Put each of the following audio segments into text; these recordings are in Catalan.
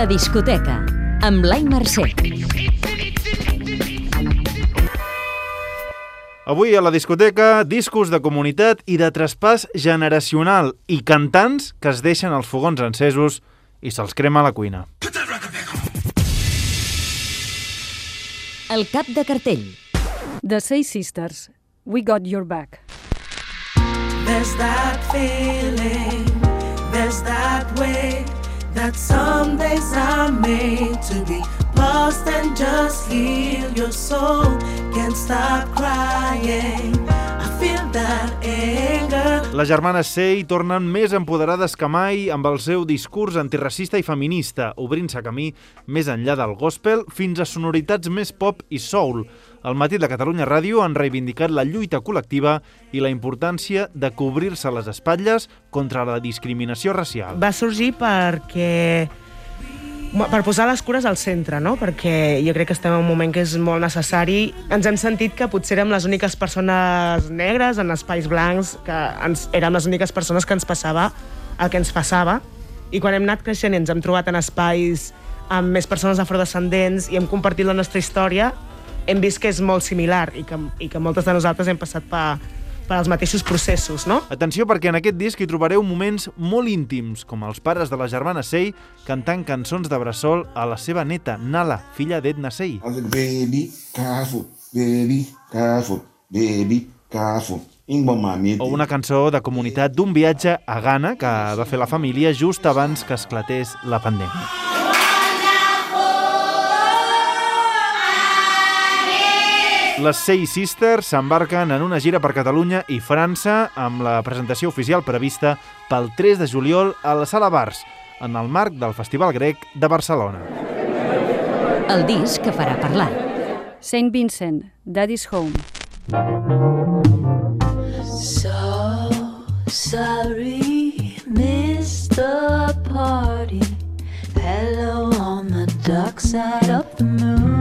La discoteca, amb Blai Mercè. Avui a la discoteca, discos de comunitat i de traspàs generacional i cantants que es deixen els fogons encesos i se'ls crema a la cuina. El cap de cartell. The Say Sisters, We Got Your Back. There's that feeling, there's that way that some days are made to be lost and just heal your soul. Can't stop crying. Les germanes Sei tornen més empoderades que mai amb el seu discurs antiracista i feminista, obrint-se camí més enllà del gospel fins a sonoritats més pop i soul. Al matí de Catalunya Ràdio han reivindicat la lluita col·lectiva i la importància de cobrir-se les espatlles contra la discriminació racial. va sorgir perquè per posar les cures al centre, no? perquè jo crec que estem en un moment que és molt necessari. Ens hem sentit que potser érem les úniques persones negres en espais blancs, que ens, érem les úniques persones que ens passava el que ens passava, i quan hem anat creixent ens hem trobat en espais amb més persones afrodescendents i hem compartit la nostra història, hem vist que és molt similar i que, i que moltes de nosaltres hem passat per, per als mateixos processos, no? Atenció perquè en aquest disc hi trobareu moments molt íntims, com els pares de la germana Sei cantant cançons de bressol a la seva neta, Nala, filla d'Edna Sei. Baby, careful, baby, careful, baby, careful. O una cançó de comunitat d'un viatge a Ghana que va fer la família just abans que esclatés la pandèmia. Les Sei Sisters s'embarquen en una gira per Catalunya i França amb la presentació oficial prevista pel 3 de juliol a la Sala Bars, en el marc del Festival Grec de Barcelona. El disc que farà parlar. Saint Vincent, Daddy's Home. So sorry, missed the party. Hello on the dark side of the moon.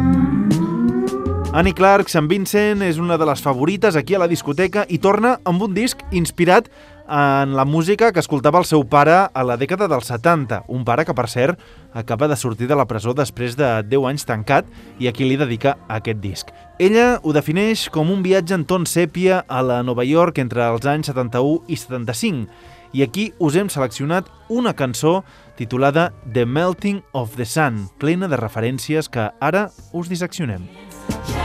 Annie Clark, Sant Vincent, és una de les favorites aquí a la discoteca i torna amb un disc inspirat en la música que escoltava el seu pare a la dècada dels 70. Un pare que, per cert, acaba de sortir de la presó després de 10 anys tancat i a qui li dedica aquest disc. Ella ho defineix com un viatge en ton sèpia a la Nova York entre els anys 71 i 75. I aquí us hem seleccionat una cançó titulada The Melting of the Sun, plena de referències que ara us disseccionem. I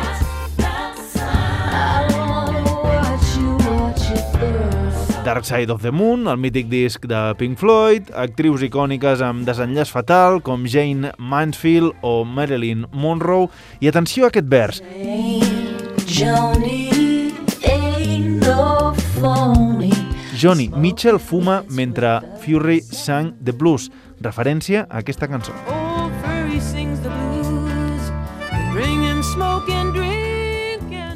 Dark Side of the Moon, el mític disc de Pink Floyd, actrius icòniques amb desenllaç fatal com Jane Mansfield o Marilyn Monroe, i atenció a aquest vers. Johnny Mitchell fuma mentre Fury sang The Blues, referència a aquesta cançó. Old Furry sings the blues, bringing smoke and drink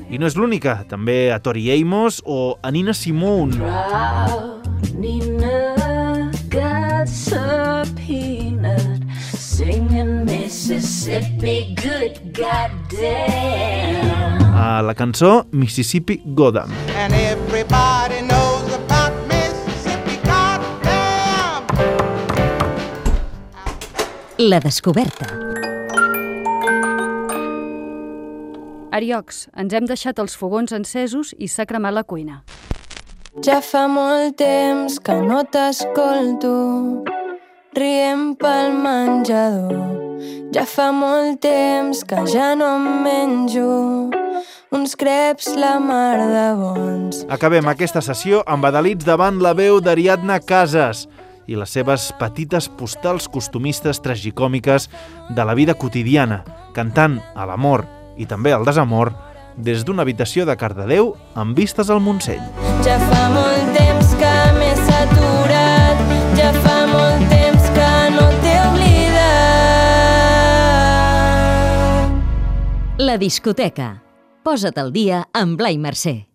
I no és l'única, també a Tori Amos o a Nina Simone. proud. Nina got a peanut, singing Mississippi good goddamn. A la cançó Mississippi Goddam. and everybody knows about Mississippi. Goddamn! La descoberta. Ariocs, ens hem deixat els fogons encesos i s'ha cremat la cuina. Ja fa molt temps que no t'escolto rient pel menjador. Ja fa molt temps que ja no em menjo uns creps la mar de bons. Acabem aquesta sessió amb adalits davant la veu d'Ariadna Casas i les seves petites postals costumistes tragicòmiques de la vida quotidiana, cantant a l'amor i també al desamor des d'una habitació de Cardedeu amb vistes al Montseny. Ja fa molt temps que m'he saturat, ja fa molt temps que no t'he oblidat. La discoteca. Posa't al dia amb Blai Mercè.